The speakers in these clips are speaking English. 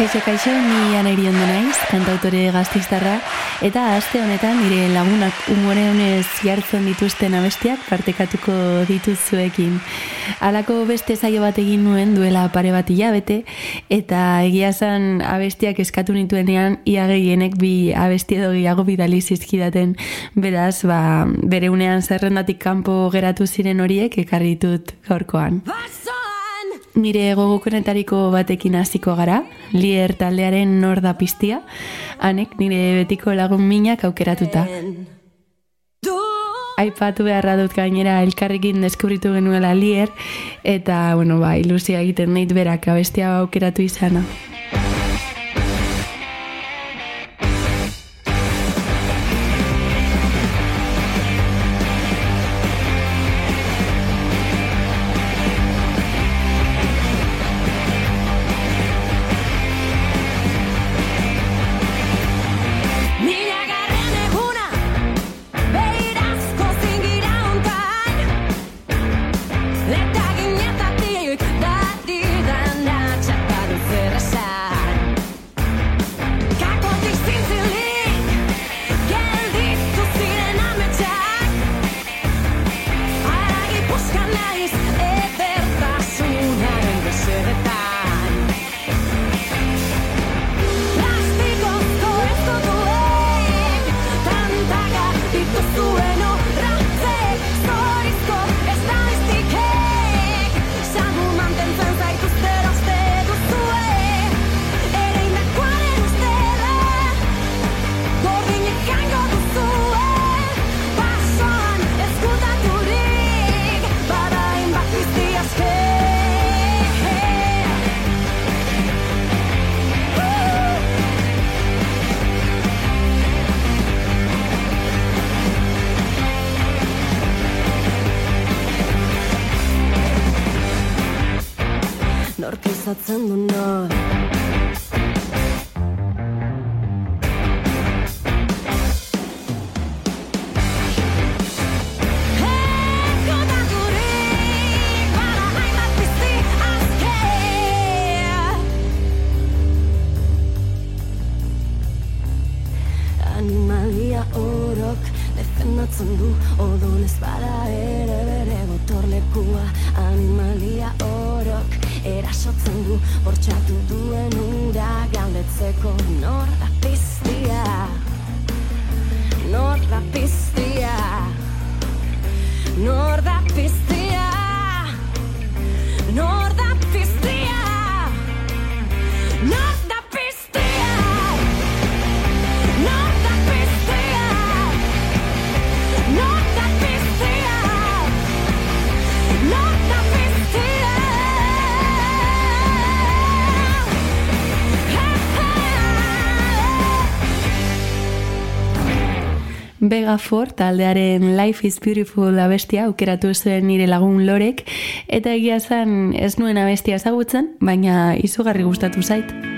Kaixo, kaixo, ni Aneri ondo naiz, kantautore gaztiztarra, eta aste honetan nire lagunak umore honez jartzen dituzten abestiak partekatuko dituzuekin. Halako beste zaio bat egin nuen duela pare bat hilabete, eta egia zan abestiak eskatu nituenean ia gehienek bi abesti edo gehiago bidali zizkidaten, beraz, ba, bere unean zerrendatik kanpo geratu ziren horiek ekarritut gaurkoan. Nire gogokonetariko batekin hasiko gara, lier taldearen nor da piztia, hanek nire betiko lagun minak aukeratuta. Aipatu beharra dut gainera elkarrekin deskubritu genuela lier, eta, bueno, ba, ilusia egiten neit berak abestia aukeratu izana. Vega Ford taldearen Life is Beautiful abestia aukeratu zuen nire lagun lorek eta egia zen ez nuen abestia ezagutzen, baina izugarri gustatu zait.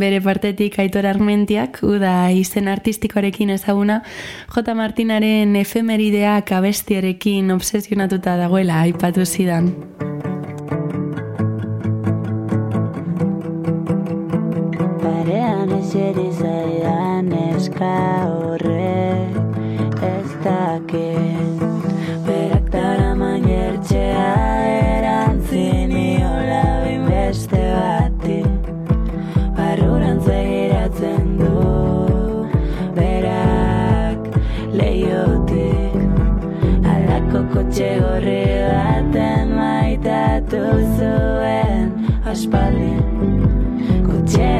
Bere partetik aitor armentiak, uda izen artistikoarekin ezaguna, J. Martinaren efemerideak abestiarekin obsesionatuta dagoela aipatu zidan. Parean ez zaidan eska horre ez dakit zuen aspaldi. Kotxe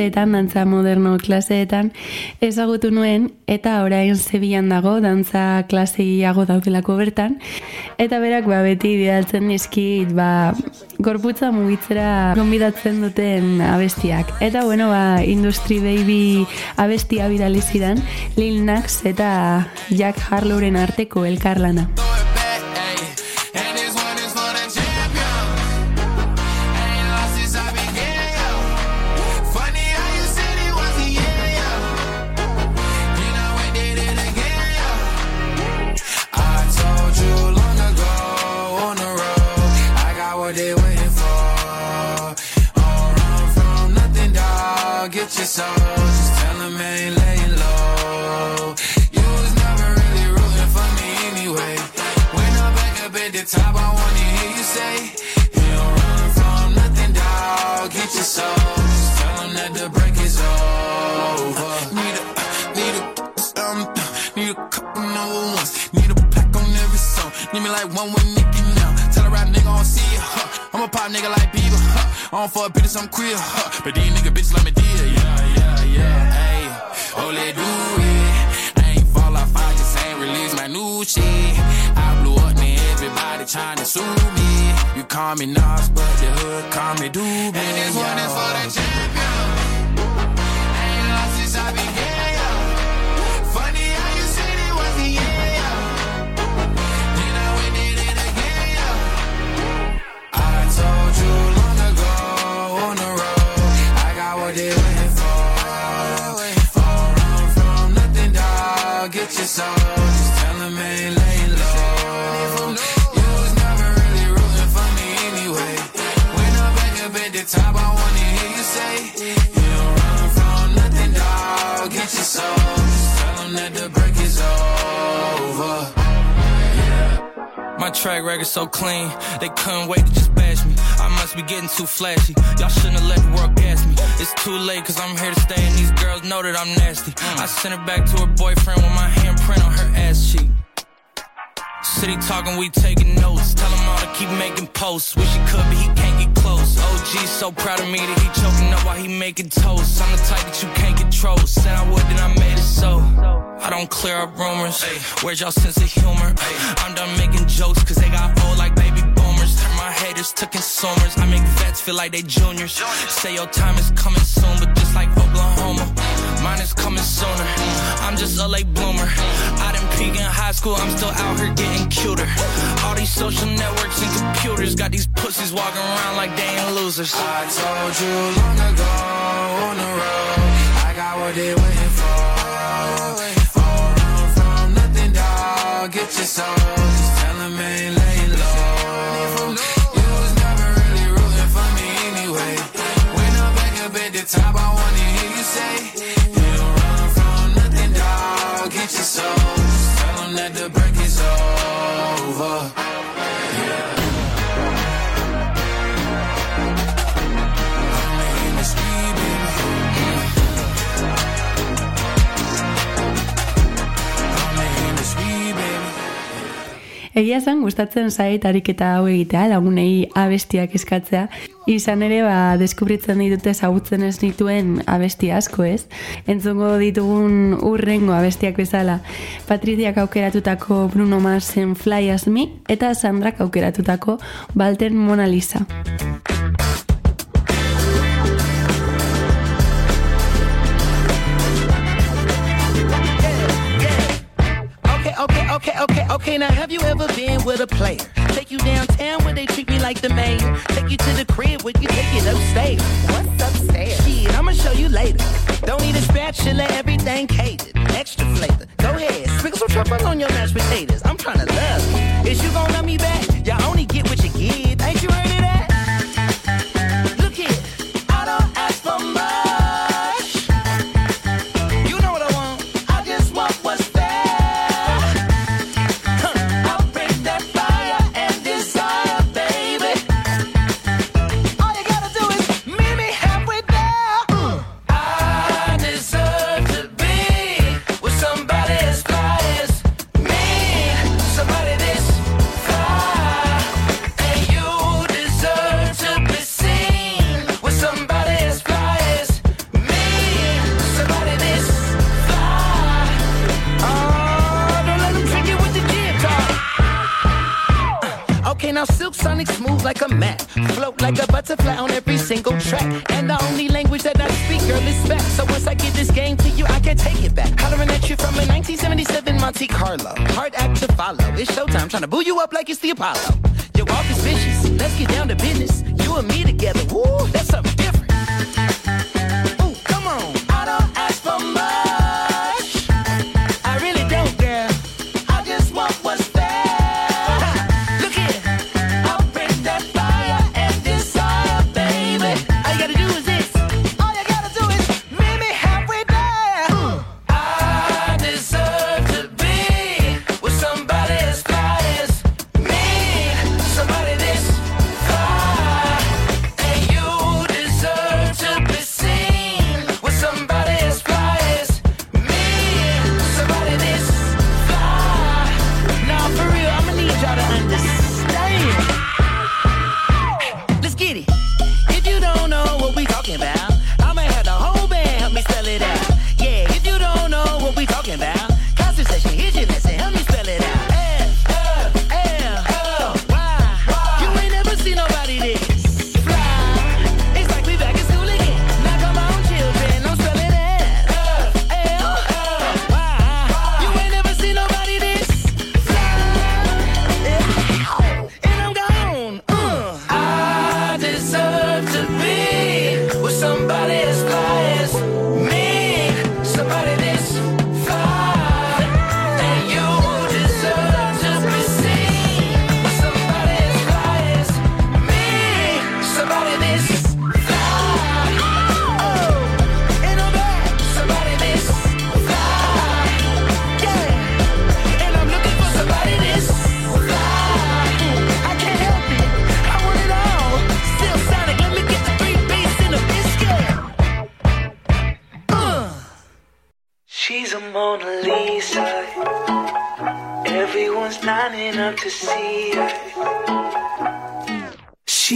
klaseetan, dantza moderno klaseetan ezagutu nuen eta orain zebilan dago dantza klaseiago daudelako bertan eta berak ba, beti bidaltzen dizkit ba, gorputza mugitzera gonbidatzen duten abestiak. Eta bueno, ba, Industry Baby abestia bidali zidan Lil Nas eta Jack Harlowren arteko elkarlana. Top, I wanna hear you say, You don't run from nothing, dog. Get your soul, just tell them that the break is over. Need a, need a, um, need a couple number ones. Need a pack on every song. Need me like one with Nicky now. Tell a rap nigga I don't see it, huh? I'm a pop nigga like Bieber, huh? I don't fuck bitches, I'm queer, huh? But these nigga bitches let me deal, yeah, yeah, yeah. Hey, oh, do it. I ain't fall off, I just ain't release my new shit. I everybody trying to sue me. You call me Nas, but the hood call me Doobie. And this one is for the champion. Ain't lost since I began, yo. Funny how you said it was the end, yo. Then I went did it again, yo. I told you long ago on the road, I got what they waiting for. Run from nothing, dog. Get your soul, just tell them ain't laying top, I wanna hear you say, You don't run from nothing, dog. Get your soul, just tell them that the break is over. My track record so clean, they couldn't wait to just bash me. I must be getting too flashy. Y'all shouldn't have let the world gas me. It's too late, cause I'm here to stay, and these girls know that I'm nasty. I sent her back to her boyfriend with my handprint on her ass cheek. City talking, we taking notes. Tell him all to keep making posts. Wish he could, but he can't close. OG so proud of me that he choking up while he making toast. I'm the type that you can't control. Said I would, then I made it so. I don't clear up rumors. Where's y'all sense of humor? I'm done making jokes cause they got old like baby boomers. Turn my haters to consumers. I make vets feel like they juniors. Say your time is coming soon, but just like Oklahoma, mine is coming sooner. I'm just a late bloomer. I didn't peak in high school, I'm still out here getting cuter. All these social networks and computers got these pussies walking around like they ain't losers. I told you long ago on the road, I got what they waiting for. Run from nothing, dog. Get your soul, just tell them ain't laying low. You was never really rooting for me anyway. When I'm back up at the top, I wanna hear you say, that the break is over. Egia esan gustatzen zait ariketa hau egitea, lagunei abestiak eskatzea. Izan ere, ba, deskubritzen ditute ezagutzen ez dituen abesti asko ez. Entzungo ditugun urrengo abestiak bezala. Patriziak aukeratutako Bruno Marsen Fly As Me eta Sandrak aukeratutako Walter Mona Lisa. Okay, okay, okay. Now, have you ever been with a player? Take you downtown where they treat me like the mayor. Take you to the crib where you take it upstairs. What's upstairs? Shit, I'ma show you later. Don't need a spatula, everything catered. Extra flavor. Go ahead, sprinkle some truffles on your mashed potatoes. I'm trying to love you. Is you gonna love me back? Sonic smooth like a mat. Float like a butterfly on every single track. And the only language that I speak, girl, is back. So once I give this game to you, I can't take it back. Hollering at you from a 1977 Monte Carlo. Hard act to follow. It's showtime, trying to boo you up like it's the Apollo. Your walk is vicious. Let's get down to business. You and me together. Woo, that's something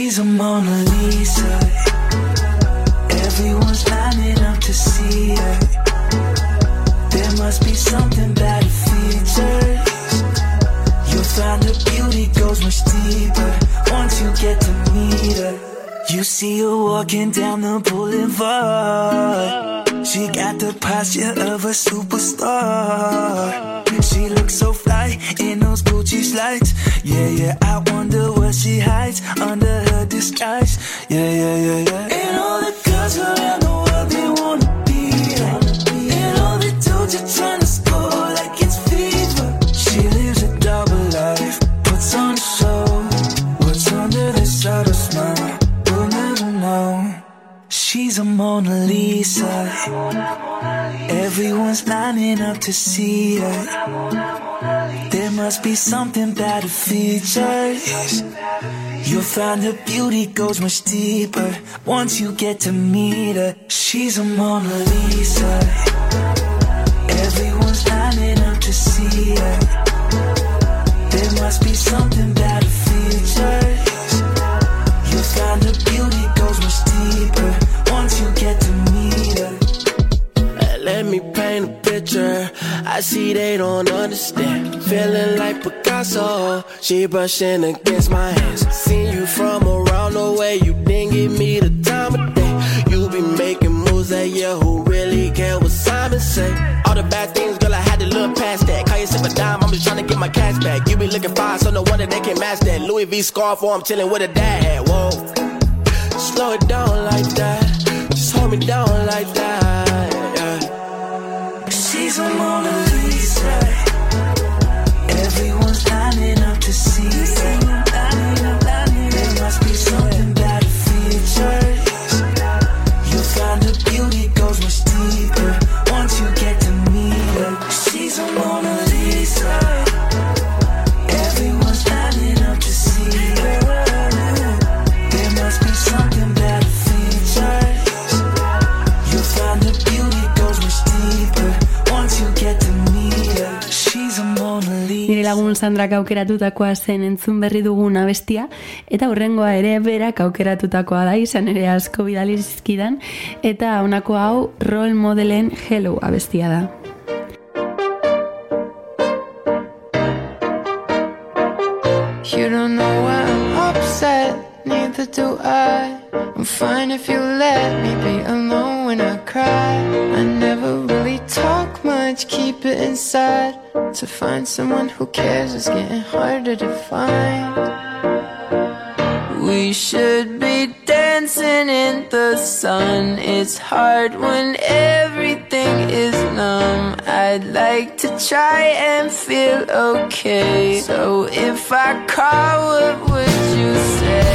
She's a Mona Lisa. Everyone's lining up to see her. There must be something her features. You'll find her beauty goes much deeper once you get to meet her. You see her walking down the boulevard. She got the posture of a superstar. She looks so fly in those Gucci slides. Yeah, yeah, I wonder what she hides under her disguise. Yeah, yeah, yeah, yeah. And all the girls around the world, She's a Mona Lisa. Everyone's lining up to see her. There must be something her features. You'll find her beauty goes much deeper once you get to meet her. She's a Mona Lisa. Everyone's lining up to see her. There must be something her features. Picture. I see they don't understand. Feeling like Picasso. She brushing against my hands. Seen you from around the way. You didn't give me the time of day. You be making moves that yeah, who really care what Simon say? All the bad things, girl, I had to look past that. Call yourself a dime, I'm just trying to get my cash back. You be looking fine, so no wonder they can't match that. Louis V scarf, or I'm chilling with a dad. Whoa, slow it down like that. Just hold me down like that. She's a lagun Sandrak aukeratutakoa zen entzun berri dugun abestia, eta hurrengoa ere berak aukeratutakoa da izan ere asko bidali zizkidan, eta honako hau role modelen Hello abestia da. You don't know why I'm upset, neither do I. I'm fine if you let me be alone when I cry. I never talk much, keep it inside. To find someone who cares is getting harder to find. We should be dancing in the sun. It's hard when everything is numb. I'd like to try and feel okay. So if I call, what would you say?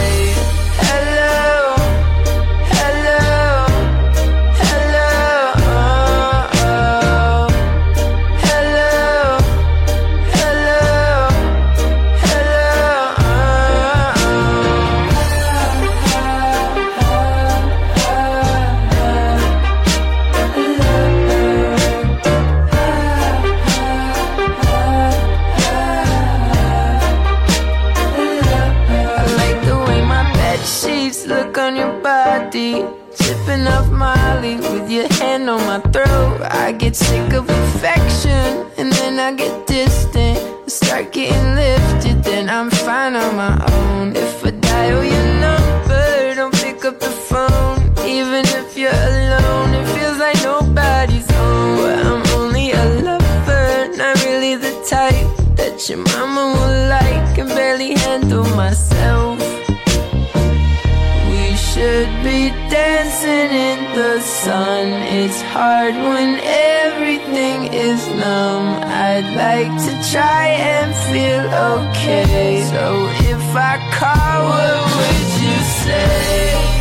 I get sick of affection and then I get distant. I Start getting lifted, then I'm fine on my own. If I dial your number, don't pick up the phone. Even if you're alone, it feels like nobody's home. I'm only a lover, not really the type that your mama would like. Can barely handle myself. We should be dancing in the sun. It's hard when everything is numb. I'd like to try and feel okay. So if I call, what would you say?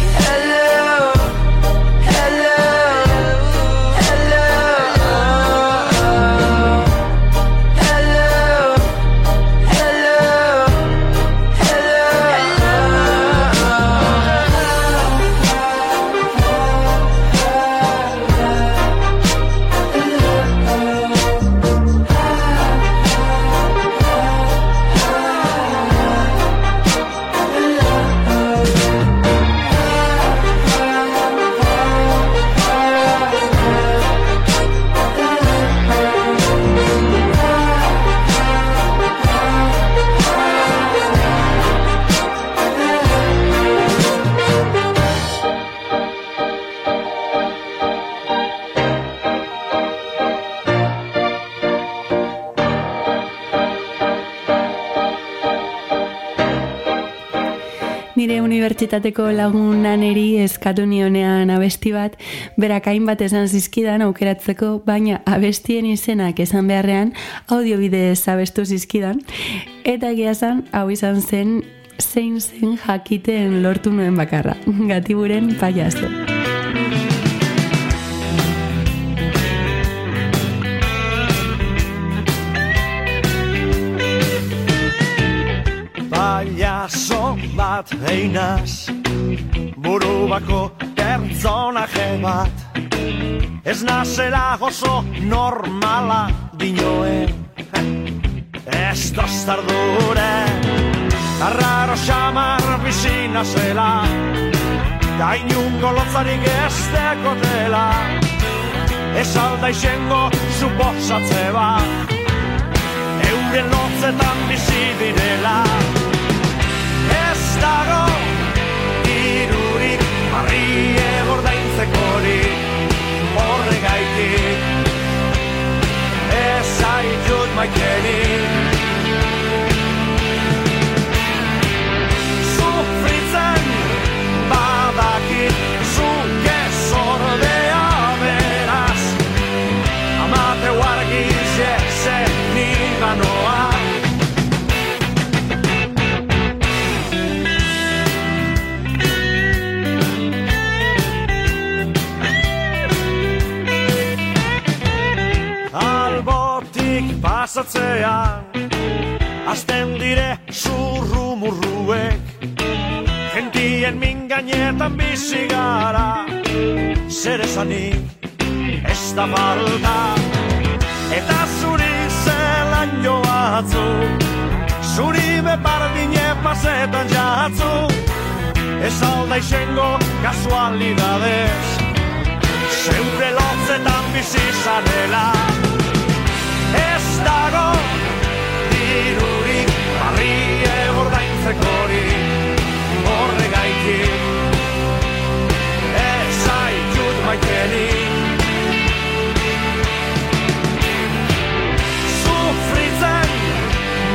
Unibertsitateko lagunan eri eskatu nionean abesti bat, berak hainbat esan zizkidan aukeratzeko, baina abestien izenak esan beharrean audiobidez abestu zizkidan, eta egia zan, hau izan zen zein zen jakiten lortu nuen bakarra, gatiburen paiazo. Bat einaz Buru bako pertsonaje bat Ez nazela gozo normala dinoen. Ez dostardure Arraro xamar bizina zela Gainungo lotzarik ez dekotela. Ez alda izango suposatze bat Euren lotzetan bizi direla. Ez dago dirurik Barrie gordaintzekorik Horregaitik Ez zaitut maitenik pasatzean Azten dire zurru murruek Gentien min gainetan bizi gara Zer esanik ez da falta. Eta zuri zelan joatzu Zuri bepardine pasetan jatzu. Ez alda izango kasualidadez Zeure lotzetan bizi zarela. Ez dago dirurik barrie gordaintzekorik horregaitik Ez zaitut maitenik. Sufritzen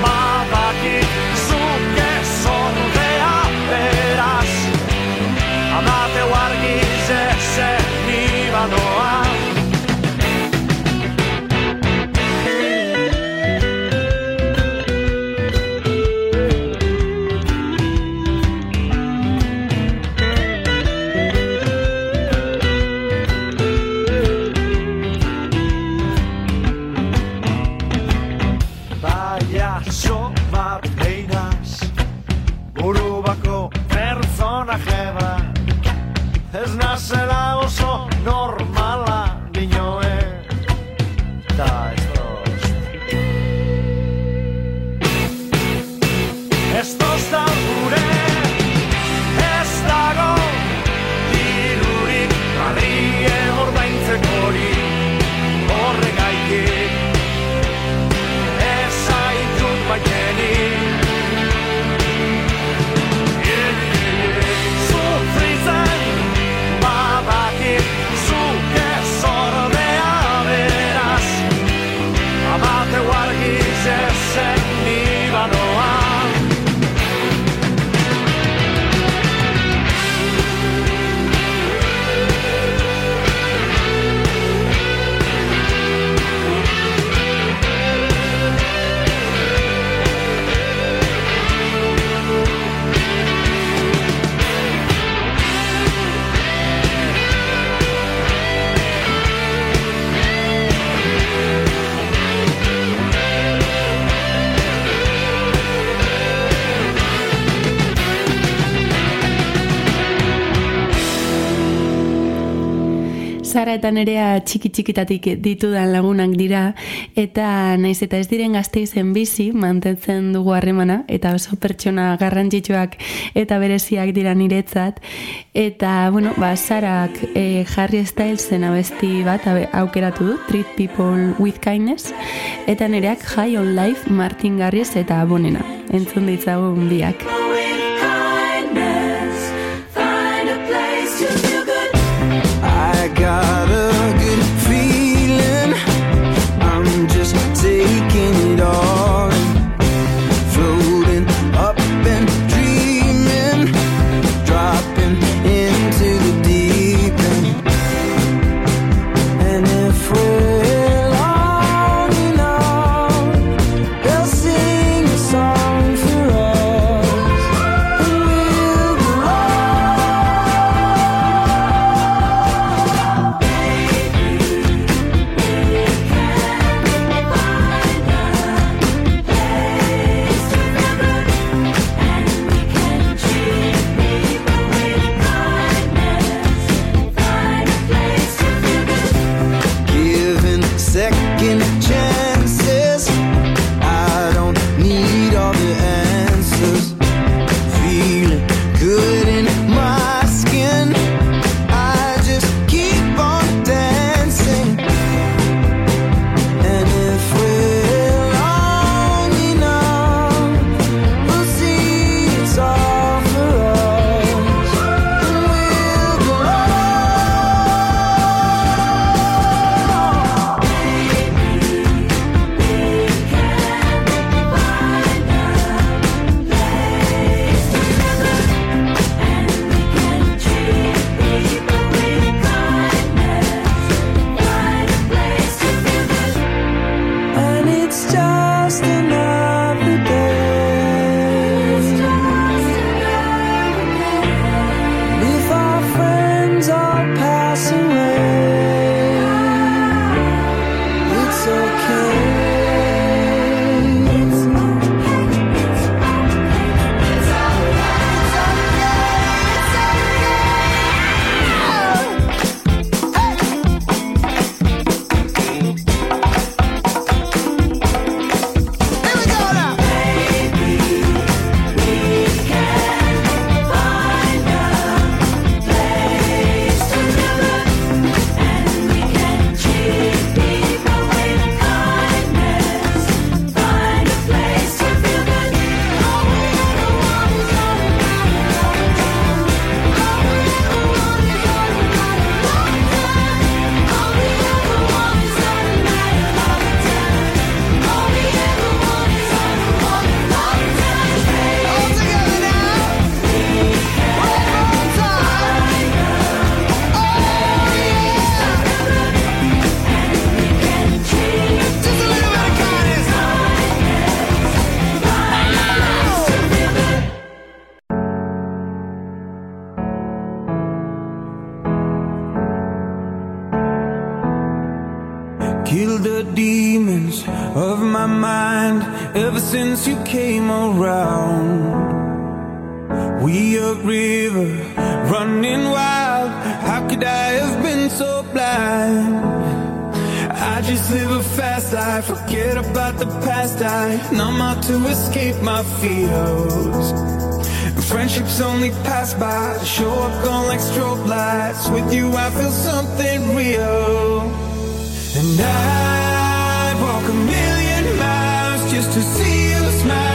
badakit zuke zordea beraz. Amate wargiz ezen nibanoa Baiazo eta nerea txiki txikitatik ditudan lagunak dira. Eta naiz eta ez diren gazteizen bizi mantentzen dugu harremana eta oso pertsona garrantzitsuak eta bereziak dira niretzat. Eta bueno, ba, Sarak e, Harry Stylesen abesti bat abe- aukeratu du Treat People with Kindness. Eta nereak High on Life Martin Garriz eta Bonena. Entzun ditzagun biak it's just enough. Forget about the past. I numb out to escape my fears. Friendships only pass by, show up on like strobe lights. With you, I feel something real. And I'd walk a million miles just to see you smile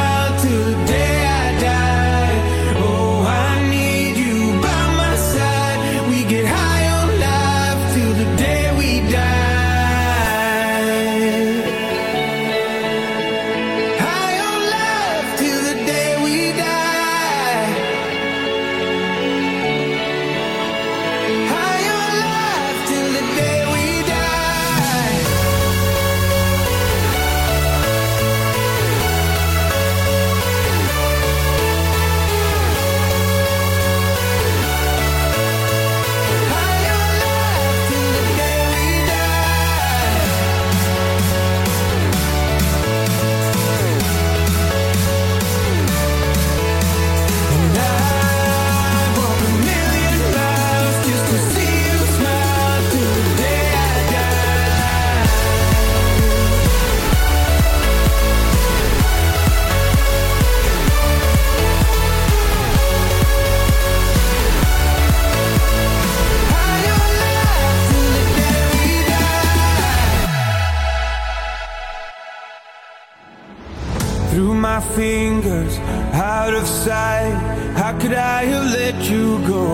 my fingers, out of sight. How could I have let you go?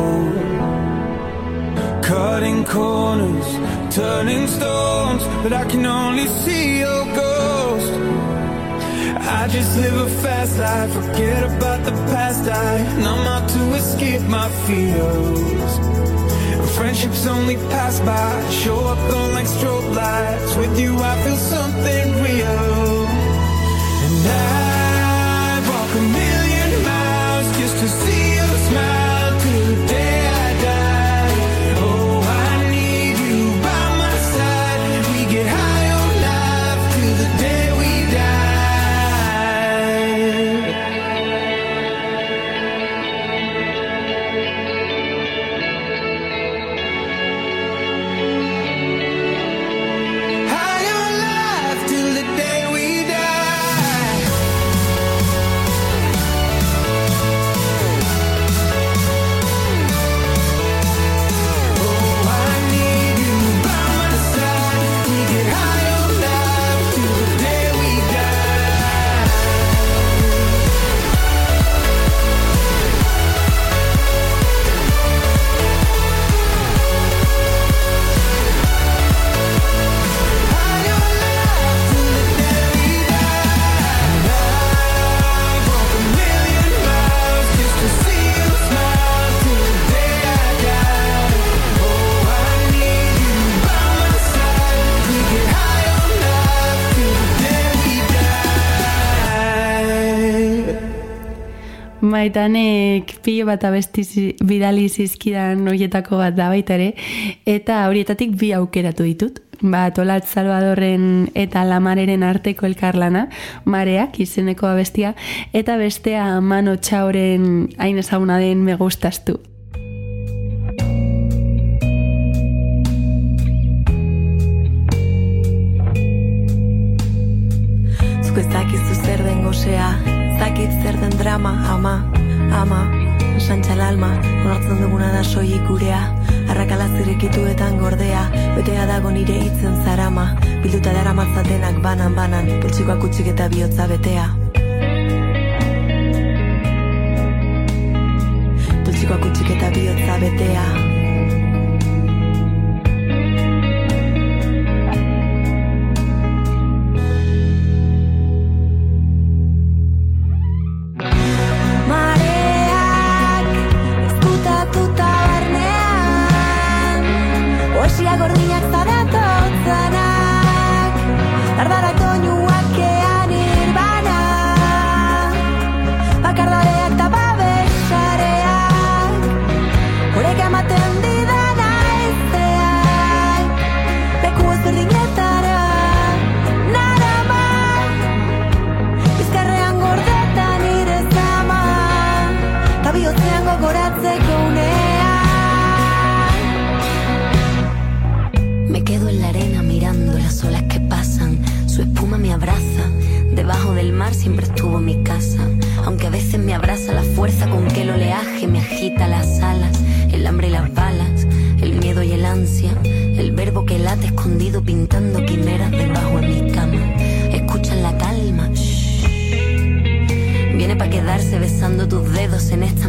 Cutting corners, turning stones, but I can only see your ghost. I just live a fast life, forget about the past. I numb out to escape my fears. Friendships only pass by, show up on like strobe lights. With you, I feel something real. And I'd Maitanek pilo bat abesti bidali zizkidan horietako bat da baita ere, eta horietatik bi aukeratu ditut. Bat Olat Salvadorren eta Lamareren arteko elkarlana, Mareak izeneko abestia, eta bestea Mano Txauren hain ezaguna den Me gustas drama, ama, ama, santxal alma, onartzen duguna da soilik gurea, arrakala zirikituetan gordea, betea dago nire hitzen zarama, bilduta dara matzatenak banan banan, poltsikoak utxik eta bihotza betea. Poltsikoak utxik eta bihotza betea. En esta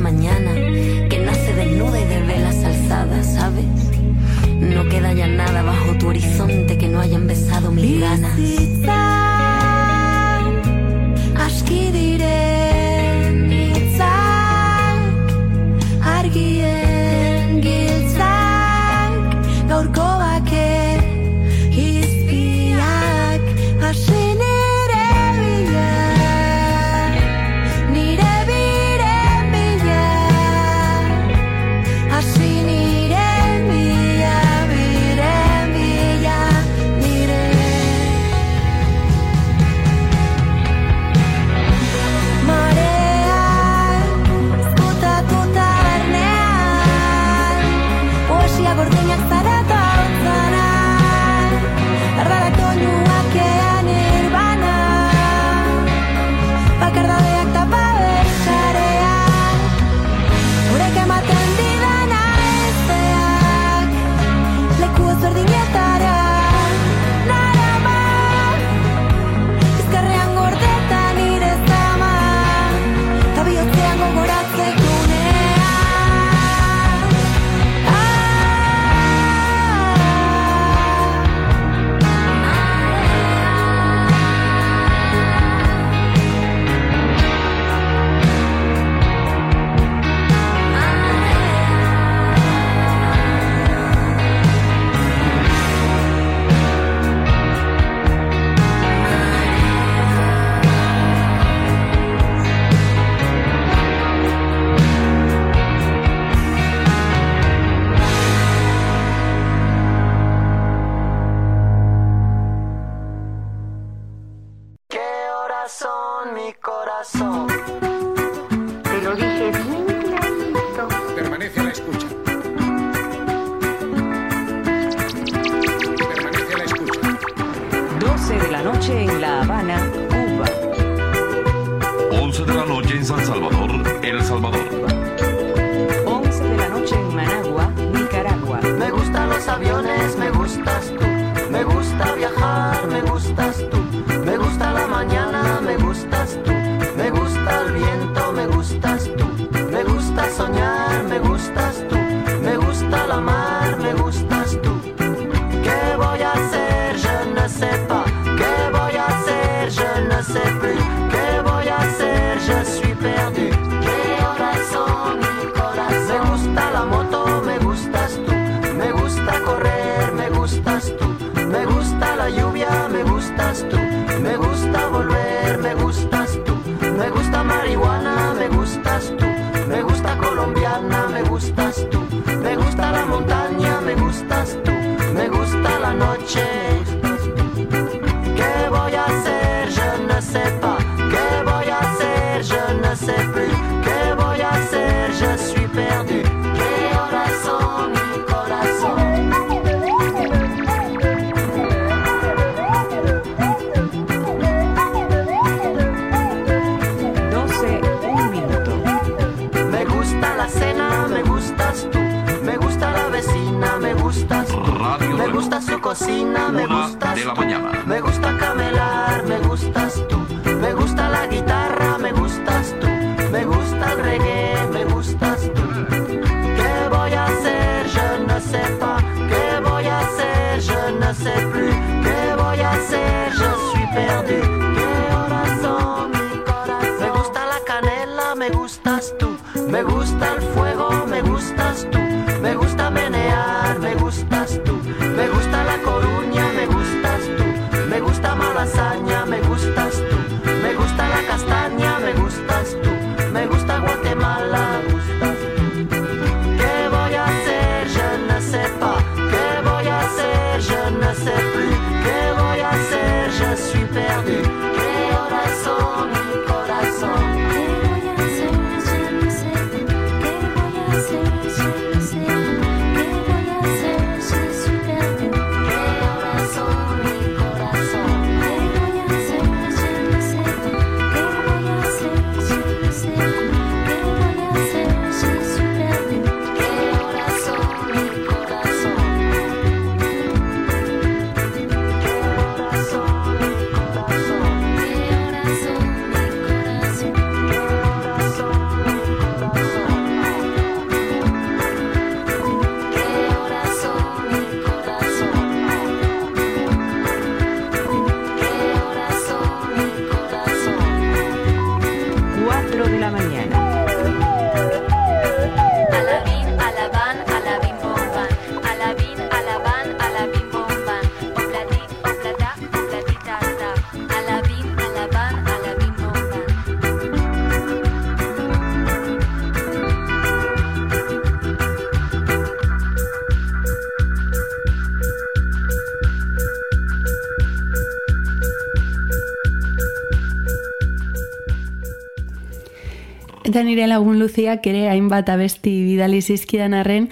Eta nire lagun luziak ere hainbat abesti bidali zizkidan arren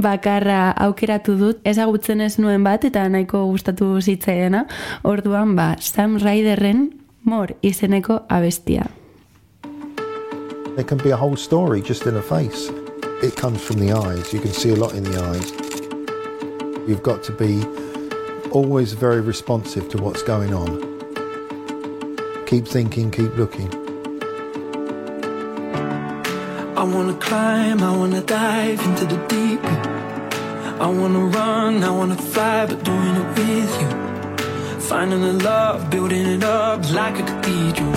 bakarra aukeratu dut ezagutzen ez nuen bat eta nahiko gustatu zitzaiena orduan ba Sam Ryderren Mor izeneko abestia. There can be a whole story just in a face. It comes from the eyes. You can see a lot in the eyes. You've got to be always very responsive to what's going on. Keep thinking, keep looking. I wanna climb, I wanna dive into the deep. I wanna run, I wanna fly, but doing it with you. Finding the love, building it up like a cathedral.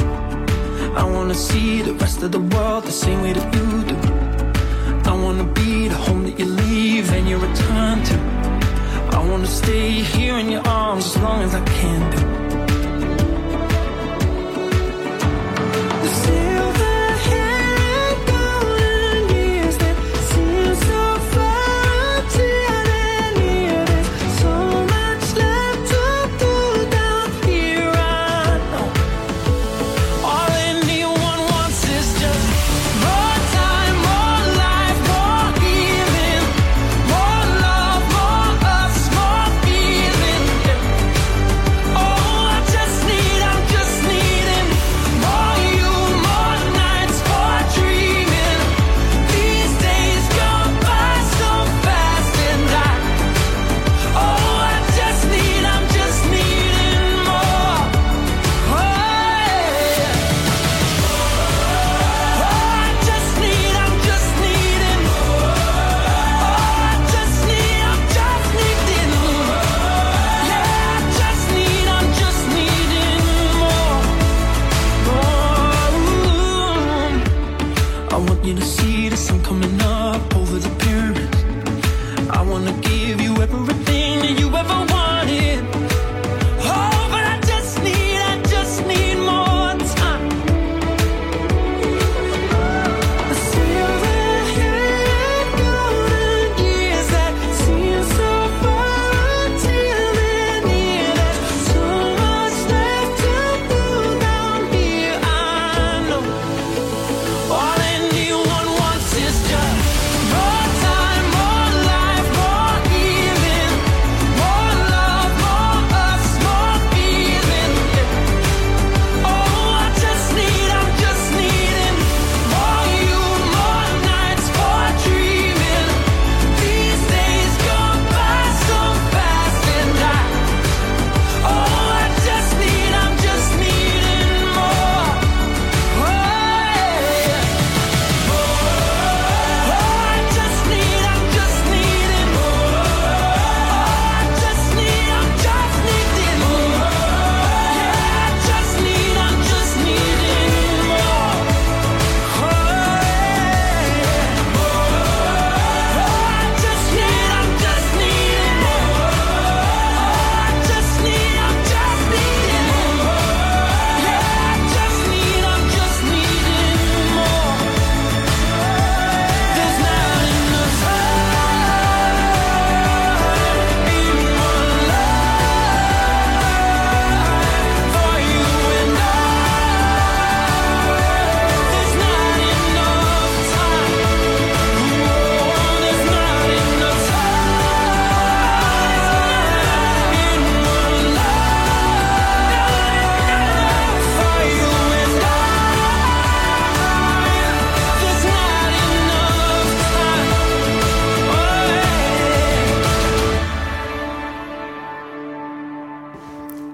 I wanna see the rest of the world the same way that you do. I wanna be the home that you leave and you return to. I wanna stay here in your arms as long as I can do.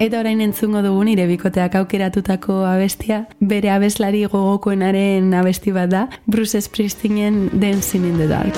Eta orain entzungo dugu nire bikoteak aukeratutako abestia, bere abeslari gogokoenaren abesti bat da, Bruce Springsteenen Dancing in the Dark.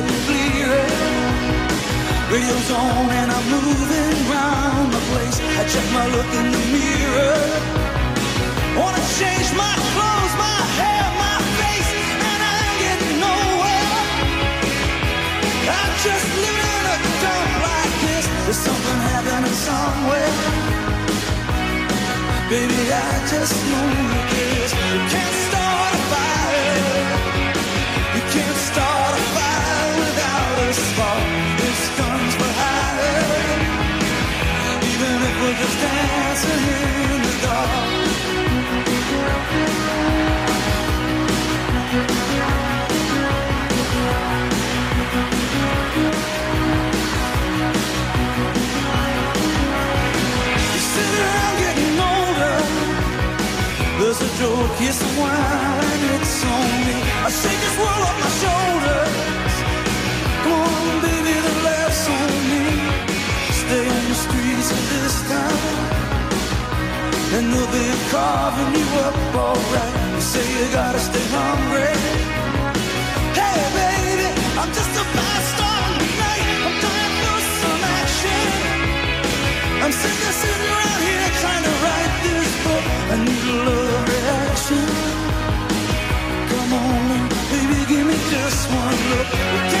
getting clearer. Radio's on and I'm moving round the place. I check my look in the mirror. Wanna change my clothes, my hair, my face, and I ain't getting nowhere. I'm just living in a dump like this. There's something happening somewhere. Baby, I just know. You can't a while, and it's on me. I shake this world off my shoulders. Come on, baby, the laughs on me. Stay on the streets of this town, and they'll be carving you up alright. You say you gotta stay hungry. Hey, baby, I'm just a fast tonight. I'm dying for some action. I'm sitting, sitting around here just one look.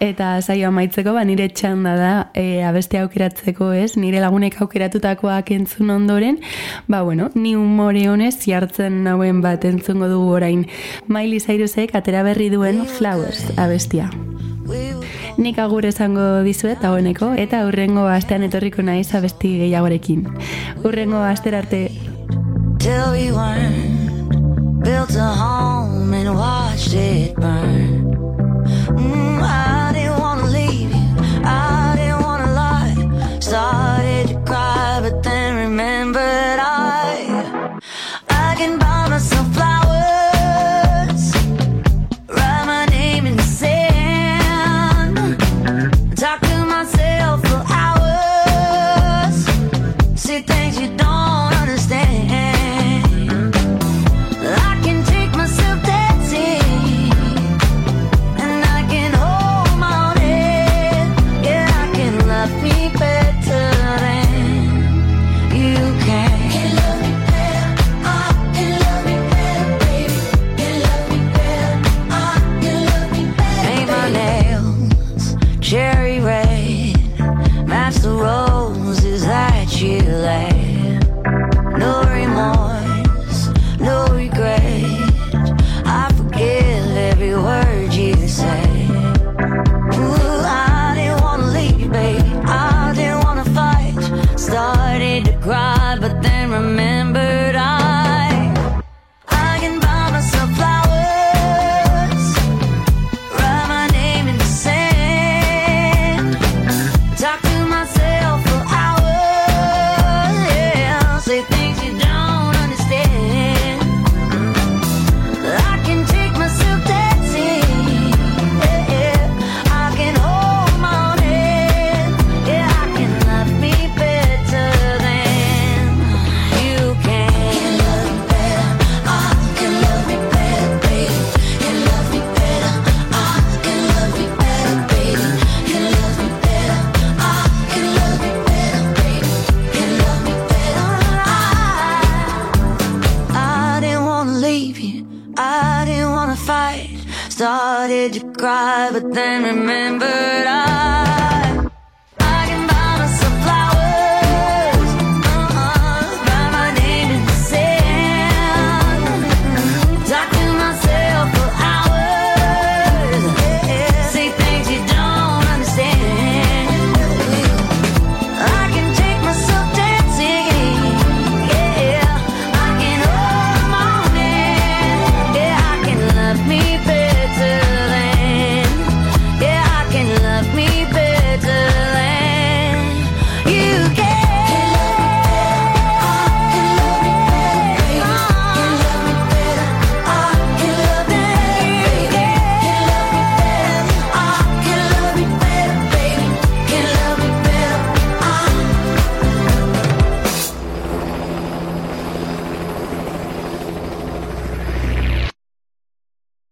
Eta saio amaitzeko, ba, nire txanda da e, abeste aukeratzeko, ez? Nire lagunek aukeratutakoak entzun ondoren, ba, bueno, ni umore honez jartzen nauen bat entzungo dugu orain. Miley Cyrusek atera berri duen Flowers abestia. Nik agur esango dizuet dagoeneko eta hurrengo astean etorriko naiz abesti gehiagorekin. Hurrengo astera arte till we weren't built a home and watched it burn. Mm, I